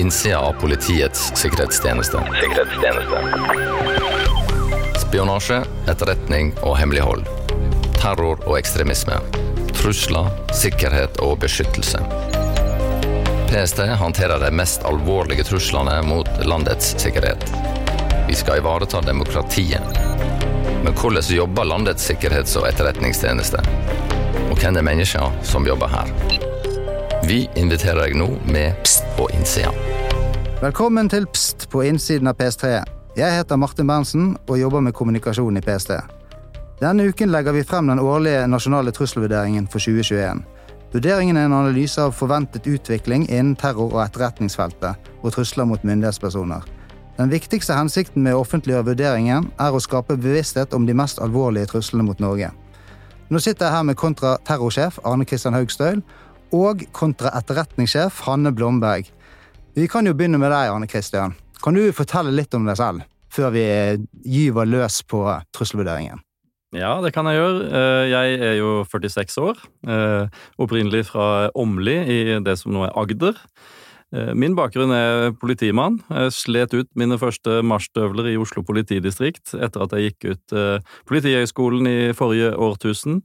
innsida av Politiets sikkerhetstjeneste. Sikkerhetstjeneste. Spionasje, etterretning og hemmelighold. Terror og ekstremisme. Trusler, sikkerhet og beskyttelse. PST håndterer de mest alvorlige truslene mot landets sikkerhet. Vi skal ivareta demokratiet. Men hvordan jobber landets sikkerhets- og etterretningstjeneste? Og hvem er menneskene som jobber her? Vi inviterer deg nå med Pst på innsida. Velkommen til Pst på innsiden av PS3. Jeg heter Martin Berntsen og jobber med kommunikasjon i PST. Denne uken legger vi frem den årlige nasjonale trusselvurderingen for 2021. Vurderingen er en analyse av forventet utvikling innen terror- og etterretningsfeltet og trusler mot myndighetspersoner. Den viktigste hensikten med å offentliggjøre vurderingen er å skape bevissthet om de mest alvorlige truslene mot Norge. Nå sitter jeg her med kontraterrorsjef Arne Kristian Haugstøyl og kontraetterretningssjef Hanne Blomberg. Vi kan jo begynne med deg, Arne Kristian. Kan du fortelle litt om deg selv, før vi gyver løs på trusselvurderingen? Ja, det kan jeg gjøre. Eh, jeg er jo 46 år. Eh, opprinnelig fra Åmli i det som nå er Agder. Eh, min bakgrunn er politimann. Jeg slet ut mine første marsjstøvler i Oslo politidistrikt etter at jeg gikk ut Politihøgskolen i forrige årtusen.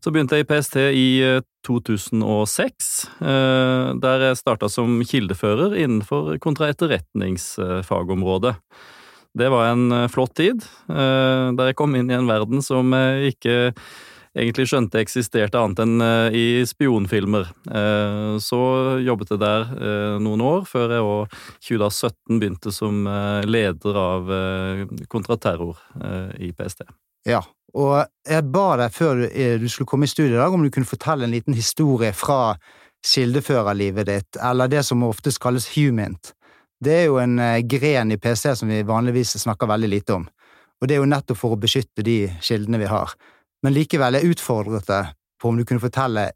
Så begynte jeg i PST i 2006, der jeg starta som kildefører innenfor kontraetterretningsfagområdet. Det var en eh, flott tid, eh, der jeg kom inn i en verden som jeg ikke egentlig skjønte eksisterte annet enn eh, i spionfilmer. Så jobbet jeg der noen år, før jeg òg 2017 begynte som leder av kontraterror i PST. Ja, og jeg ba deg før du skulle komme i studio i dag, om du kunne fortelle en liten historie fra kildeførerlivet ditt, eller det som oftest kalles humint. Det er jo en eh, gren i PC som vi vanligvis snakker veldig lite om, og det er jo nettopp for å beskytte de kildene vi har. Men likevel, jeg utfordret deg på om du kunne fortelle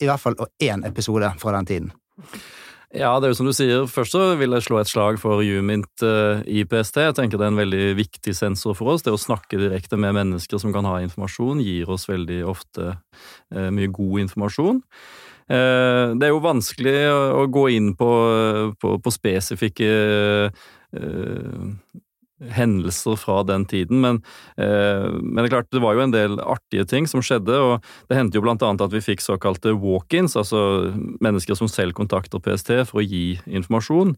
i hvert fall én episode fra den tiden. Ja, det er jo som du sier. Først så vil jeg slå et slag for Umint uh, i PST. Jeg tenker det er en veldig viktig sensor for oss. Det å snakke direkte med mennesker som kan ha informasjon, gir oss veldig ofte uh, mye god informasjon. Eh, det er jo vanskelig å gå inn på, på, på spesifikke hendelser fra den tiden, men, eh, men, det er klart det var jo en del artige ting som skjedde. og Det hendte jo annet at vi fikk såkalte walk-ins, altså mennesker som selv kontakter PST for å gi informasjon.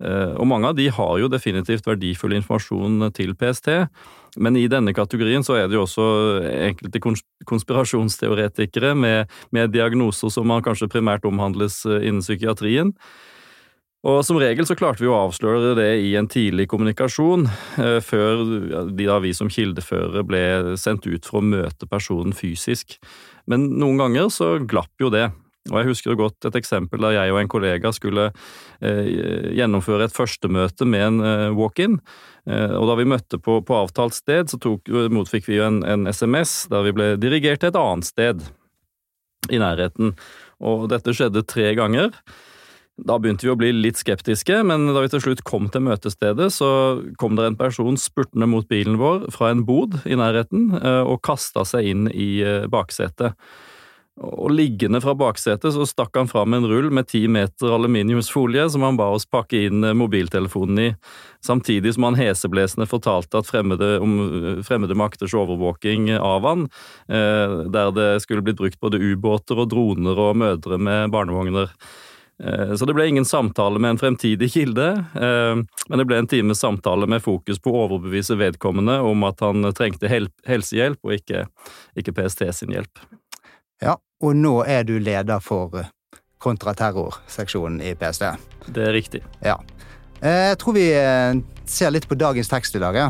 Eh, og mange av de har jo definitivt verdifull informasjon til PST. Men i denne kategorien så er det jo også enkelte konspirasjonsteoretikere med, med diagnoser som man kanskje primært omhandles eh, innen psykiatrien. Og Som regel så klarte vi å avsløre det i en tidlig kommunikasjon, før før da vi som kildeførere ble sendt ut for å møte personen fysisk. Men noen ganger så glapp jo det. Og Jeg husker godt et eksempel der jeg og en kollega skulle eh, gjennomføre et førstemøte med en eh, walk-in. Eh, og Da vi møtte på, på avtalt sted, så tok, motfikk vi en, en, SMS der vi ble dirigert til et annet sted i nærheten. Og dette skjedde tre ganger. Da begynte vi å bli litt skeptiske, men da vi til slutt kom til møtestedet, så kom det en person spurtende mot bilen vår fra en bod i nærheten eh, og kasta seg inn i eh, baksetet. Og liggende fra baksetet så stakk han fram en rull med ti meter aluminiumsfolie som han ba oss pakke inn eh, mobiltelefonen i, samtidig som han heseblesende fortalte at fremmede, om fremmede makters overvåking av han, der det skulle blitt brukt både ubåter og droner og mødre med barnevogner. Så det ble ingen samtale med en fremtidig kilde, men det ble en times samtale med fokus på å overbevise vedkommende om at han trengte helsehjelp og ikke, ikke PST sin hjelp. Ja, og nå er du leder for eh, kontraterrorseksjonen i PST. Det er riktig. Ja. Eh, jeg tror vi eh, ser litt på dagens tekst i dag. Ja.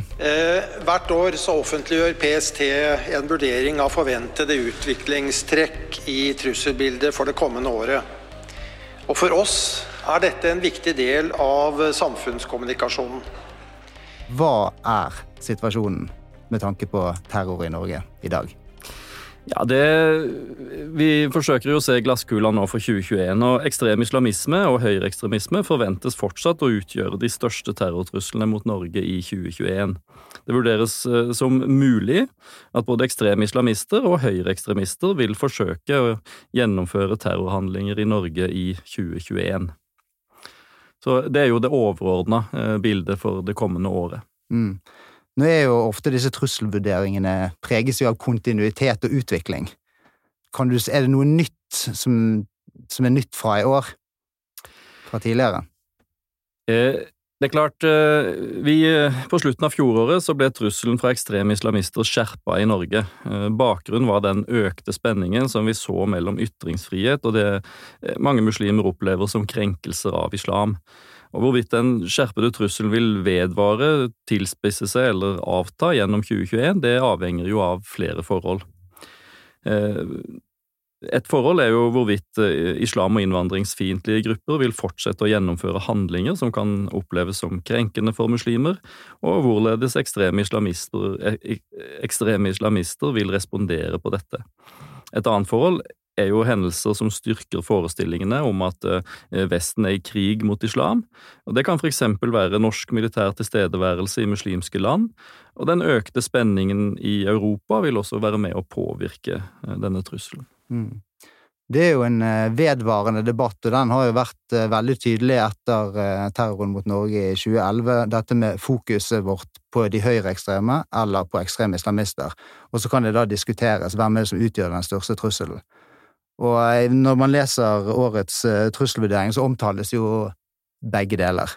hvert år så offentliggjør PST en vurdering av forventede utviklingstrekk i trusselbildet for det kommende året. Og for oss er dette en viktig del av samfunnskommunikasjonen. Hva er situasjonen med tanke på terror i Norge i dag? Ja, det, Vi forsøker jo å se glasskula nå for 2021, og ekstrem islamisme og høyreekstremisme forventes fortsatt å utgjøre de største terrortruslene mot Norge i 2021. Det vurderes eh, som mulig at både ekstreme islamister og høyreekstremister vil forsøke å gjennomføre terrorhandlinger i Norge i 2021. Så det er jo det overordna bildet for det kommende året. Mm. Nå er jo ofte disse trusselvurderingene preges jo av kontinuitet og utvikling. Du, er det noe nytt som, som, er nytt fra i år? Fra tidligere? Eh, det er klart, eh, vi, eh, På slutten av fjoråret så ble trusselen fra ekstreme islamister skjerpa i Norge. Eh, bakgrunnen var den økte spenningen som vi så mellom ytringsfrihet og det mange muslimer opplever som krenkelser av islam. Og Hvorvidt den skjerpede trusselen vil vedvare, tilspisse seg eller avta gjennom 2021, det avhenger jo av flere forhold. Eh, et forhold er jo hvorvidt eh, islam- og innvandringsfiendtlige grupper vil fortsette å gjennomføre handlinger som kan oppleves som krenkende for muslimer, og hvorledes ekstreme islamister, eh, ekstreme islamister vil respondere på dette. Et annet forhold er jo hendelser som styrker forestillingene om at eh, Vesten er i krig mot islam. Og Det kan eksempel være norsk militær tilstedeværelse i muslimske land, og den økte spenningen i Europa vil også være med å påvirke eh, denne trusselen. Mm. Det er jo en eh, vedvarende debatt, og den har jo vært veldig tydelig etter terroren mot Norge i 2011. Dette med fokuset vårt på de høyreekstreme eller på ekstreme islamister. Og så kan det da diskuteres hvem er det som utgjør den største trusselen. Og eh, når man leser årets eh, trusselvurdering, så omtales jo begge deler.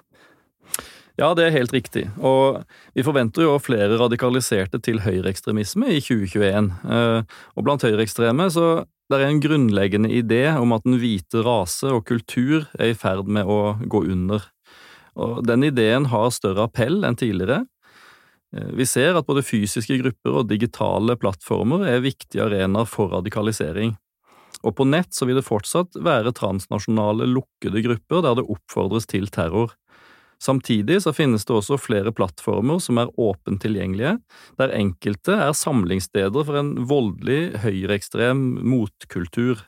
Ja, det er helt riktig. Og vi forventer jo flere radikaliserte til høyreekstremisme i 2021. Eh, og blant høyreekstreme så det er en grunnleggende idé om at den hvite rase og kultur er i ferd med å gå under. Og den ideen har større appell enn tidligere. Vi ser at både fysiske grupper og digitale plattformer er viktige arenaer for radikalisering. Og på nett så vil det fortsatt være transnasjonale, lukkede grupper der det oppfordres til terror. Samtidig så finnes det også flere plattformer som er åpent tilgjengelige, der enkelte er samlingssteder for en voldelig, høyreekstrem motkultur.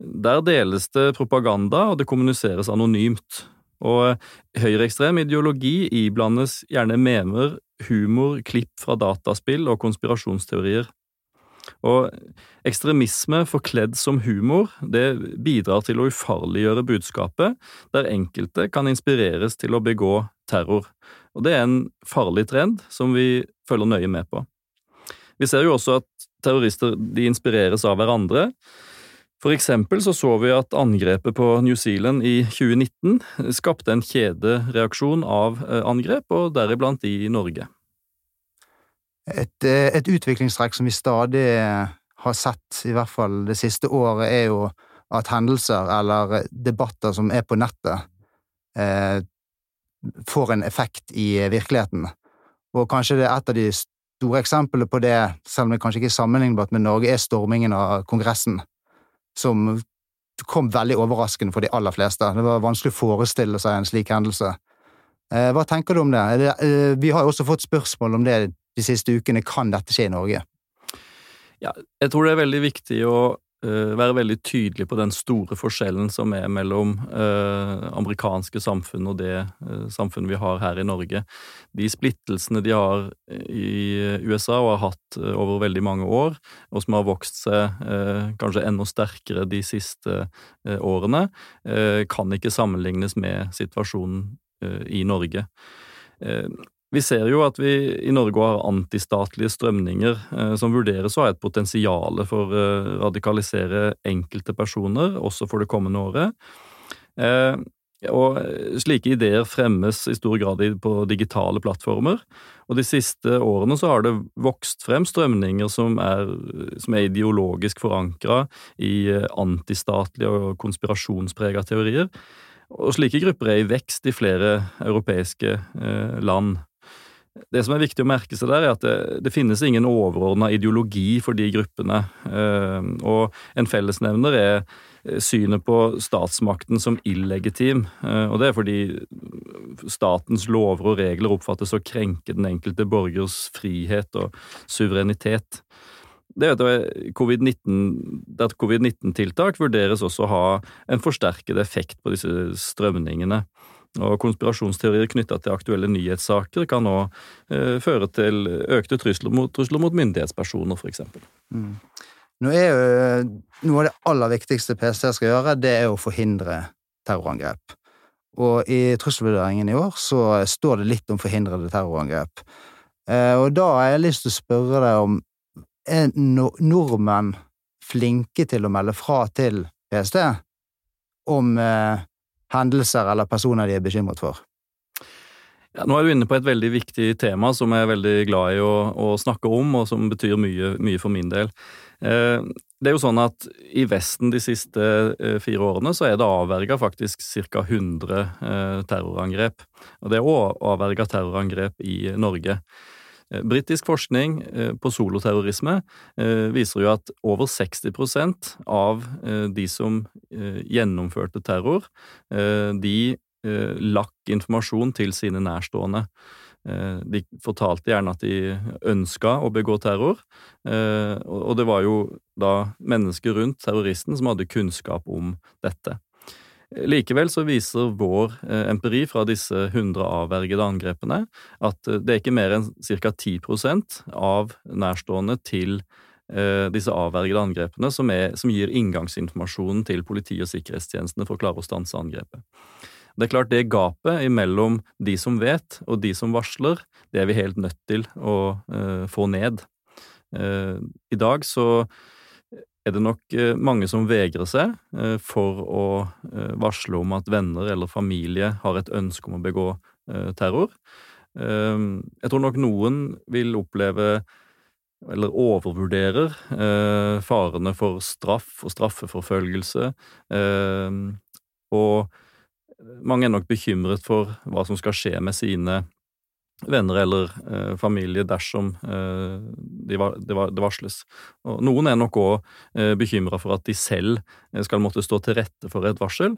Der deles det propaganda, og det kommuniseres anonymt. Og høyreekstrem ideologi iblandes gjerne memer, humor, klipp fra dataspill og konspirasjonsteorier. Og ekstremisme forkledd som humor det bidrar til å ufarliggjøre budskapet, der enkelte kan inspireres til å begå terror. Og Det er en farlig trend som vi følger nøye med på. Vi ser jo også at terrorister de inspireres av hverandre. For eksempel så, så vi at angrepet på New Zealand i 2019 skapte en kjedereaksjon av eh, angrep, og deriblant i Norge. Et, eh, et utviklingstrekk som vi stadig eh, har sett, i hvert fall det siste året, er jo at hendelser eller debatter som er på nettet, eh, får en effekt i virkeligheten. Og kanskje det er et av de store eksemplene på det, selv om det kanskje ikke er sammenlignbart med Norge, er stormingen av Kongressen, som kom veldig overraskende for de aller fleste. Det var vanskelig å forestille seg en slik hendelse. Eh, hva tenker du om det? eh, vi har jo også fått spørsmål om det de siste ukene. Kan dette skje i Norge? Ja, jeg tror det er veldig viktig å uh, være veldig tydelig på den store forskjellen som er mellom eh, amerikanske samfunn og det eh, samfunnet vi har her i Norge. De splittelsene de har i USA og har hatt over veldig mange år, og som har vokst seg kanskje enda sterkere de siste årene, kan ikke sammenlignes med situasjonen i Norge. Vi ser jo at vi i Norge har antistatlige strømninger eh, som vurderes å ha et potensial for å eh, radikalisere enkelte personer, også for det kommende året. Eh, og slike ideer fremmes i stor grad på digitale plattformer, og de siste årene så har det vokst frem strømninger som er, som er ideologisk forankra i antistatlige og konspirasjonsprega teorier. Og slike grupper er i vekst i flere europeiske land. Det som er viktig å merke seg der, er at det, det finnes ingen overordna ideologi for de gruppene. Eh, og en fellesnevner er eh, synet på statsmakten som illegitim. Eh, og det er fordi statens lover og regler oppfattes å krenke den enkelte borgers frihet og suverenitet. Det er at covid-19-tiltak COVID vurderes også å ha en forsterket effekt på disse strømningene. Og konspirasjonsteorier knytta til aktuelle nyhetssaker kan òg eh, føre til økte trusler mot, trusler mot myndighetspersoner, f.eks. Mm. Nå er jo eh, Noe av det aller viktigste PST skal gjøre, det er å forhindre terrorangrep. Og i trusselvurderingen i år så står det litt om forhindrede terrorangrep. Eh, og da har jeg lyst til å spørre deg om er nordmenn flinke til å melde fra til PST om eh, hendelser eller personer de er bekymret for? Ja, nå er du inne på et veldig viktig tema som jeg er veldig glad i å, å snakke om, og som betyr mye, mye for min del. Eh, det er jo sånn at I Vesten de siste eh, fire årene så er det avverga faktisk ca. 100 eh, terrorangrep. Og Det er òg avverga terrorangrep i Norge. Eh, britisk forskning eh, på soloterrorisme eh, viser jo at over 60% av de som gjennomførte terror, de lakk informasjon til sine nærstående. De fortalte gjerne at de ønska å begå terror, og det var jo da mennesker rundt terroristen som hadde kunnskap om dette. Likevel så viser vår eh, empiri fra disse 100 avvergede angrepene at eh, det er ikke mer enn ca. 10% av nærstående til eh, disse avvergede angrepene som, er, som gir inngangsinformasjonen til politi- og sikkerhetstjenestene for å klare å stanse angrepet. Det er klart det gapet mellom de som vet og de som varsler, det er vi helt nødt til å få ned. I dag så er det nok eh, mange som vegrer seg eh, for å eh, varsle om at venner eller familie har et ønske om å begå terror. Jeg tror nok noen vil oppleve eller overvurderer farene for straff og straffeforfølgelse. Og mange er nok bekymret for hva som skal skje med sine venner eller eh, familie dersom eh, det var, det, var, de varsles. Og noen er nok òg eh, bekymra for at de selv eh, skal måtte stå til rette for et varsel,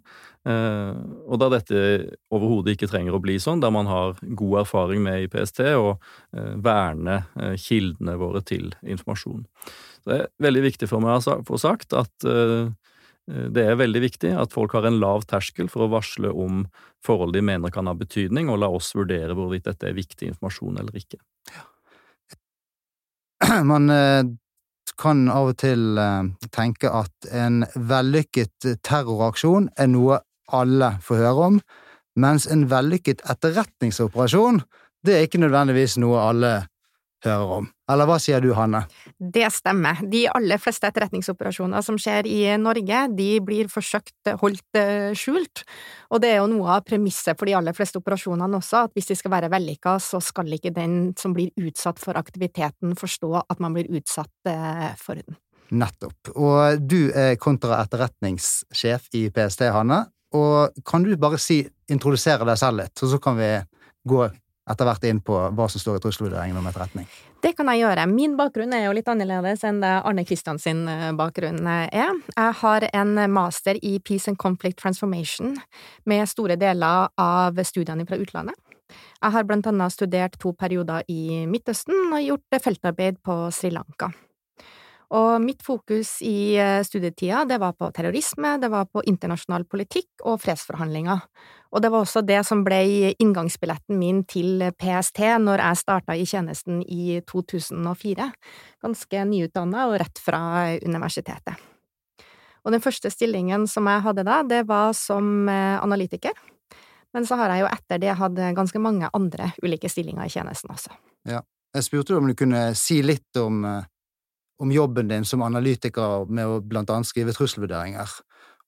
eh, og da dette overhodet ikke trenger å bli sånn, der man har god erfaring med i PST og eh, verne eh, kildene våre til informasjon. Så det er veldig viktig for meg å få sagt at det er veldig viktig at folk har en lav terskel for å varsle om forhold de mener kan ha betydning, og la oss vurdere hvorvidt dette er viktig informasjon eller ikke. Man eh, kan av og til eh, tenke at en vellykket terroraksjon er noe alle får høre om, mens en vellykket etterretningsoperasjon det er ikke nødvendigvis noe alle hører om. Eller hva sier du, Hanne? Det stemmer. De aller fleste etterretningsoperasjoner som skjer i Norge, de blir forsøkt holdt eh, skjult. Og det er jo noe av premisset for de aller fleste operasjonene også, at hvis de skal være vellykka, så skal ikke den som blir utsatt for aktiviteten, forstå at man blir utsatt eh, for den. Nettopp. Og du er kontraetterretningssjef i PST, Hanne. Og kan du bare si, introdusere deg selv litt, og så kan vi gå etter hvert inn på hva som står i trusselvurderingen om etterretning? Det kan jeg gjøre. Min bakgrunn er jo litt annerledes enn det Arne Kristian eh, bakgrunn er. Jeg har en master i Peace and Conflict Transformation med store deler av studiene fra utlandet. Jeg har blant annet studert to perioder i Midtøsten og gjort feltarbeid på Sri Lanka. Og mitt fokus i eh, studietida, det var på terrorisme, det var på internasjonal politikk og fredsforhandlinger. Og det var også det som ble inngangsbilletten min til PST når jeg starta i tjenesten i 2004. Ganske nyutdanna og rett fra universitetet. Og den første stillingen som jeg hadde da, det var som eh, analytiker. Men så har jeg jo etter det hatt ganske mange andre ulike stillinger i tjenesten også. Ja. Jeg spurte om du kunne si litt om eh, om jobben din som analytiker med å blant annet skrive trusselvurderinger.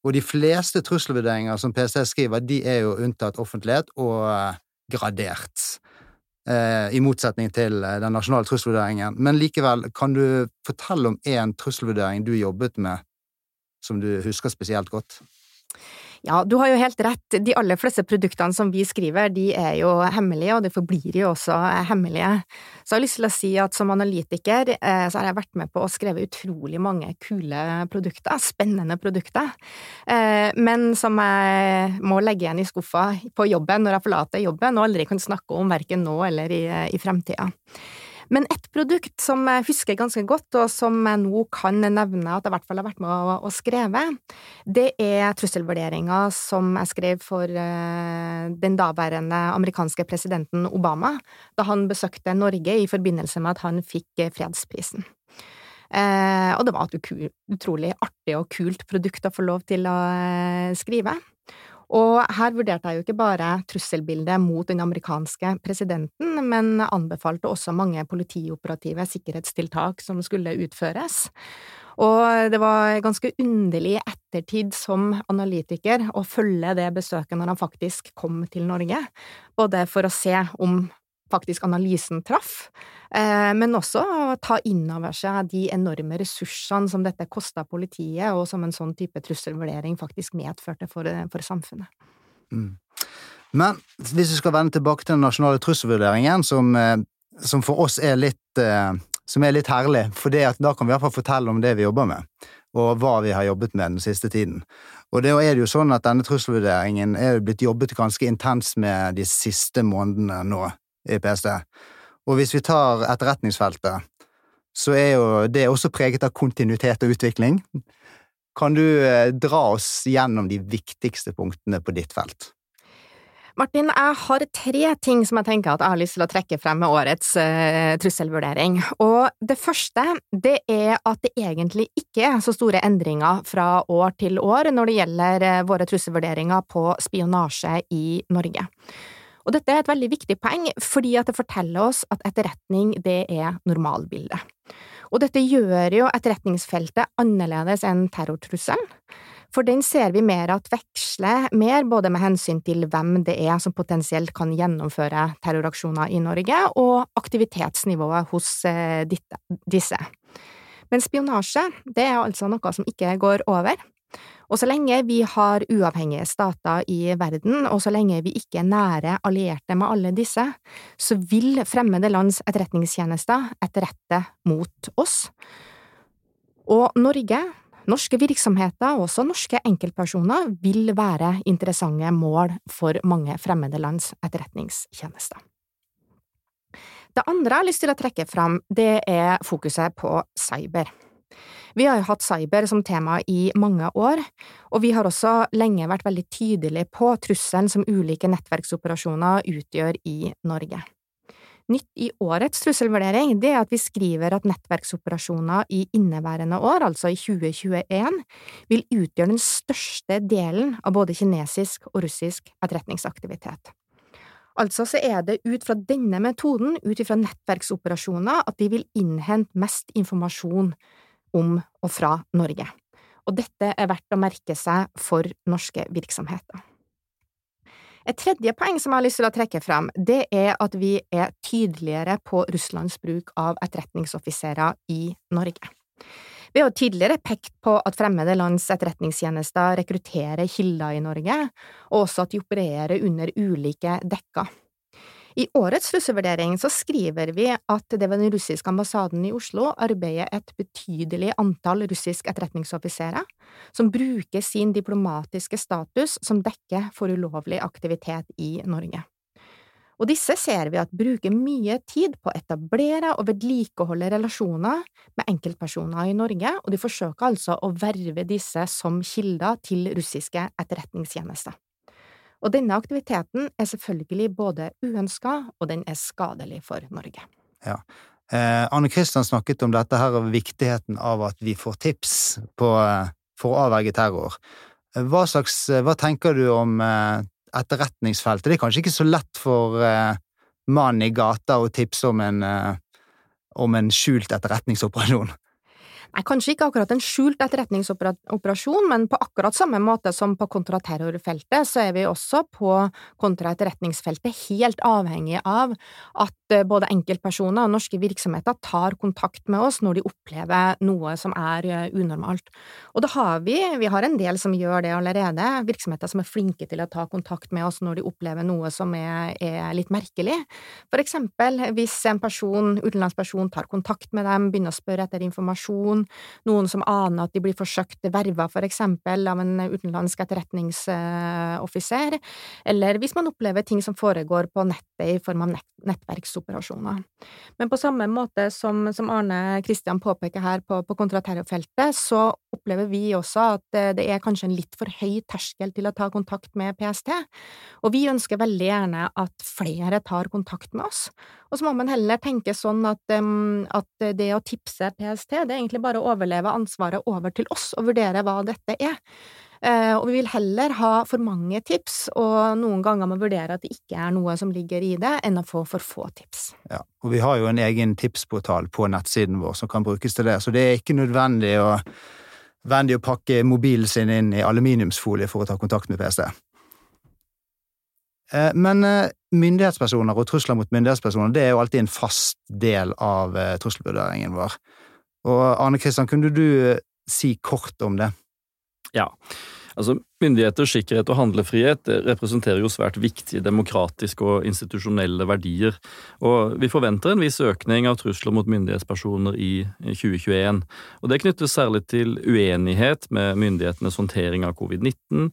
Og de fleste trusselvurderinger som PST skriver, de er jo unntatt offentlighet og eh, gradert. Eh, I motsetning til eh, den nasjonale trusselvurderingen. Men likevel, kan du fortelle om én trusselvurdering du jobbet med som du husker spesielt godt? Ja, du har jo helt rett. De aller fleste produktene som vi skriver, de er jo hemmelige, og de forblir jo også hemmelige. Så jeg har lyst til å si at som analytiker eh, så har jeg vært med på å skrive utrolig mange kule produkter, spennende produkter, eh, men som jeg må legge igjen i skuffa på jobben når jeg forlater jobben, og aldri kan snakke om verken nå eller i, i fremtida. Men ett produkt som jeg husker ganske godt, og som jeg nå kan nevne at jeg i hvert fall har vært med å, å skreve, det er trusselvurderinga som jeg skrev for uh, den daværende amerikanske presidenten Obama da han besøkte Norge i forbindelse med at han fikk eh, fredsprisen. Uh, og det var et utrolig artig og kult produkt å få lov til å uh, skrive. Og her vurderte jeg jo ikke bare trusselbildet mot den amerikanske presidenten, men anbefalte også mange politioperative sikkerhetstiltak som skulle utføres. Og det var ganske underlig i ettertid som analytiker å følge det besøket når han faktisk kom til Norge, både for å se om faktisk analysen traff, men også ta inn over seg de enorme ressursene som dette kosta politiet, og som en sånn type trusselvurdering faktisk medførte for, for samfunnet. Mm. Men hvis vi skal vende tilbake til den nasjonale trusselvurderingen, som, eh, som for oss er litt, eh, som er litt herlig, for da kan vi i fortelle om det vi jobber med, og hva vi har jobbet med den siste tiden. Og det er det jo sånn at denne trusselvurderingen er blitt jobbet ganske intenst med de siste månedene nå, i PST. Og hvis vi tar etterretningsfeltet, så er jo det også preget av kontinuitet og utvikling. Kan du eh, dra oss gjennom de viktigste punktene på ditt felt? Martin, jeg har tre ting som jeg tenker at jeg har lyst til å trekke frem med årets uh, trusselvurdering. Og det første, det er at det egentlig ikke er så store endringer fra år til år når det gjelder uh, våre trusselvurderinger på spionasje i Norge. Og dette er et veldig viktig poeng, fordi at det forteller oss at etterretning, det er normalbildet. Og dette gjør jo etterretningsfeltet annerledes enn terrortrusselen. For den ser vi mer at veksler mer både med hensyn til hvem det er som potensielt kan gjennomføre terroraksjoner i Norge, og aktivitetsnivået hos eh, disse. Men spionasje, det er altså noe som ikke går over. Og så lenge vi har uavhengige stater i verden, og så lenge vi ikke er nære allierte med alle disse, så vil fremmede lands etterretningstjenester etterrette mot oss. Og Norge, norske virksomheter og også norske enkeltpersoner vil være interessante mål for mange fremmede lands etterretningstjenester. Det andre jeg har lyst til å trekke fram, det er fokuset på cyber. Vi har jo hatt cyber som tema i mange år, og vi har også lenge vært veldig tydelige på trusselen som ulike nettverksoperasjoner utgjør i Norge. Nytt i årets trusselvurdering det er at vi skriver at nettverksoperasjoner i inneværende år, altså i 2021, vil utgjøre den største delen av både kinesisk og russisk etterretningsaktivitet. Altså så er det ut fra denne metoden, ut fra nettverksoperasjoner, at de vil innhente mest informasjon om og fra Norge. Og dette er verdt å merke seg for norske virksomheter. Et tredje poeng som jeg har lyst til å trekke frem, det er at vi er tydeligere på Russlands bruk av etterretningsoffiserer i Norge. Vi har tidligere pekt på at fremmede lands etterretningstjenester rekrutterer kilder i Norge, og også at de opererer under ulike dekker. I årets trusselvurdering så skriver vi at det ved den russiske ambassaden i Oslo arbeider et betydelig antall russiske etterretningsoffiserer som bruker sin diplomatiske status som dekke for ulovlig aktivitet i Norge. Og disse ser vi at bruker mye tid på å etablere og vedlikeholde relasjoner med enkeltpersoner i Norge, og de forsøker altså å verve disse som kilder til russiske etterretningstjenester. Og denne aktiviteten er selvfølgelig både uønska, og den er skadelig for Norge. Ja. Eh, Anne Kristian snakket om dette her viktigheten av at vi får tips på, eh, for å avverge terror. Eh, hva, slags, eh, hva tenker du om eh, etterretningsfeltet? Det er kanskje ikke så lett for eh, mannen i gata å tipse om en, om en skjult etterretningsoperasjon? Nei, kanskje ikke akkurat en skjult etterretningsoperasjon, men på akkurat samme måte som på kontraterrorfeltet, så er vi også på kontraetterretningsfeltet helt avhengig av at eh, både enkeltpersoner og norske virksomheter tar kontakt med oss når de opplever noe som er eh, unormalt. Og da har vi, vi har en del som gjør det allerede, virksomheter som er flinke til å ta kontakt med oss når de opplever noe som er, er litt merkelig. For eksempel hvis en person, utenlandsperson tar kontakt med dem, begynner å spørre etter informasjon, noen, noen som aner at de blir forsøkt verva, for eksempel, av en utenlandsk etterretningsoffiser, eller hvis man opplever ting som foregår på nettet i form av nett, nettverksoperasjoner. Men på samme måte som, som Arne Kristian påpeker her på, på kontraterrorfeltet, så opplever vi også at det er kanskje en litt for høy terskel til å ta kontakt med PST, og vi ønsker veldig gjerne at flere tar kontakt med oss. Og så må man heller tenke sånn at, at det å tipse PST, det er egentlig bare å overleve ansvaret over til oss og vurdere hva dette er. Eh, og vi vil heller ha for mange tips, og noen ganger må vurdere at det ikke er noe som ligger i det, enn å få for få tips. Ja, og vi har jo en egen tipsportal på nettsiden vår som kan brukes til det, så det er ikke nødvendig å, nødvendig å pakke mobilen sin inn i aluminiumsfolie for å ta kontakt med PST. Eh, men eh, myndighetspersoner og trusler mot myndighetspersoner det er jo alltid en fast del av trusselvurderingen vår. Og Arne Kristian, kunne du si kort om det? Ja. Altså, Myndigheters sikkerhet og handlefrihet representerer jo svært viktige demokratiske og institusjonelle verdier, og vi forventer en viss økning av trusler mot myndighetspersoner i 2021. Og Det knyttes særlig til uenighet med myndighetenes håndtering av covid-19,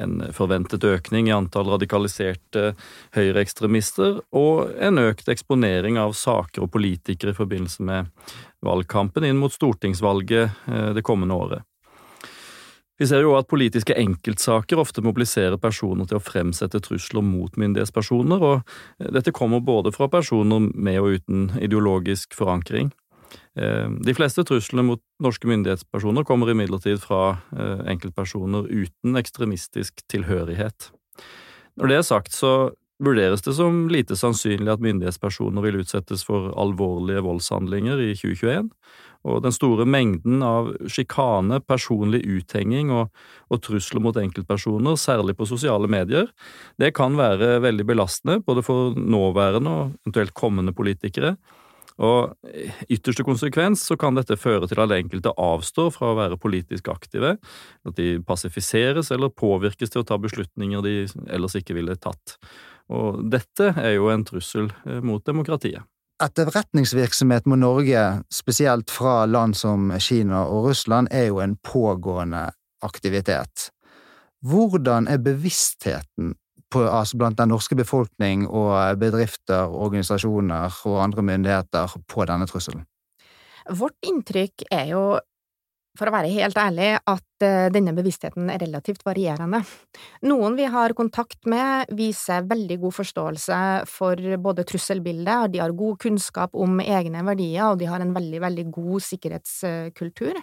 en forventet økning i antall radikaliserte høyreekstremister og en økt eksponering av saker og politikere i forbindelse med valgkampen inn mot stortingsvalget eh, det kommende året. Vi ser jo at politiske enkeltsaker ofte mobiliserer personer til å fremsette trusler mot myndighetspersoner, og dette kommer både fra personer med og uten ideologisk forankring. Eh, de fleste truslene mot norske myndighetspersoner kommer imidlertid fra eh, enkeltpersoner uten ekstremistisk tilhørighet. Når det er sagt, så vurderes det som lite sannsynlig at myndighetspersoner vil utsettes for alvorlige voldshandlinger i 2021, og den store mengden av sjikane, personlig uthenging og, og, trusler mot enkeltpersoner, særlig på sosiale medier, det kan være veldig belastende både for nåværende og eventuelt kommende politikere. Og ytterste konsekvens så kan dette føre til at enkelte avstår fra å være politisk aktive, at de passifiseres eller påvirkes til å ta beslutninger de ellers ikke ville tatt. Og dette er jo en trussel eh, mot demokratiet. Etterretningsvirksomhet mot Norge, spesielt fra land som Kina og Russland, er jo en pågående aktivitet. Hvordan er bevisstheten på, altså blant den norske befolkning og bedrifter, organisasjoner og andre myndigheter på denne trusselen? Vårt inntrykk er jo for å være helt ærlig, at eh, denne bevisstheten er relativt varierende. Noen vi har kontakt med, viser veldig god forståelse for både trusselbildet, de har god kunnskap om egne verdier, og de har en veldig, veldig god sikkerhetskultur.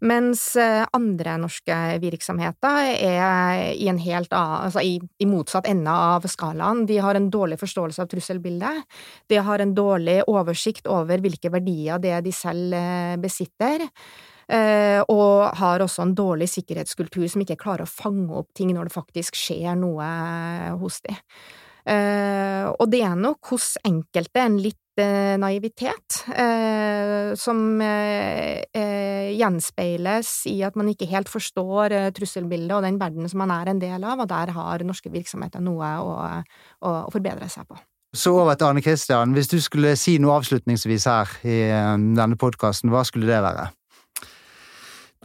Mens eh, andre norske virksomheter er i helt altså i, i motsatt ende av skalaen. De har en dårlig forståelse av trusselbildet. De har en dårlig oversikt over hvilke verdier det er de selv eh, besitter. Eh, og har også en dårlig sikkerhetskultur som ikke klarer å fange opp ting når det faktisk skjer noe hos dem. Og det er nok hos enkelte en litt naivitet som gjenspeiles i at man ikke helt forstår trusselbildet og den verden som man er en del av, og der har norske virksomheter noe å, å forbedre seg på. Så over til Arne Kristian. Hvis du skulle si noe avslutningsvis her i denne podkasten, hva skulle det være?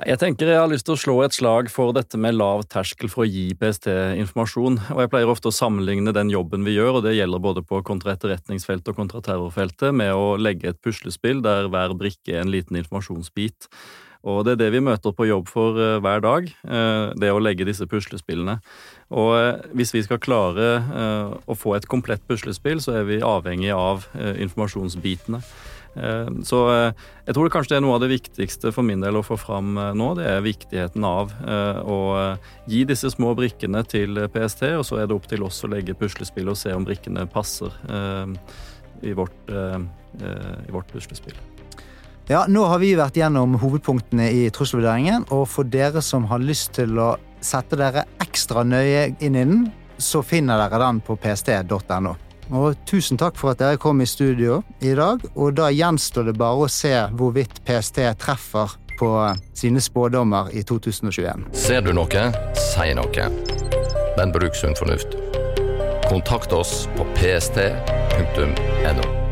Jeg tenker jeg har lyst til å slå et slag for dette med lav terskel for å gi PST informasjon. og Jeg pleier ofte å sammenligne den jobben vi gjør, og det gjelder både på kontraetterretningsfeltet og kontraterrorfeltet, med å legge et puslespill der hver brikke er en liten informasjonsbit. Og Det er det vi møter på jobb for uh, hver dag, uh, det å legge disse puslespillene. Og uh, Hvis vi skal klare å få et komplett puslespill, så er vi avhengig av informasjonsbitene. Eh, så eh, jeg tror det kanskje det er noe av det viktigste for min del å få fram eh, nå. Det er viktigheten av å gi disse små brikkene til PST, og så er det opp til oss å legge puslespill og se om brikkene passer i vårt, i vårt puslespill. Ja, nå har vi vært gjennom hovedpunktene i trusselvurderingen, og for dere som har lyst til å sette dere ekstra nøye inn i den, så finner dere den på pst.no. Og tusen takk for at dere kom i studio i dag. Og da gjenstår det bare å se hvorvidt PST treffer på sine spådommer i 2021. Ser du noe, si noe. Men bruk sunn fornuft. Kontakt oss på pst.no.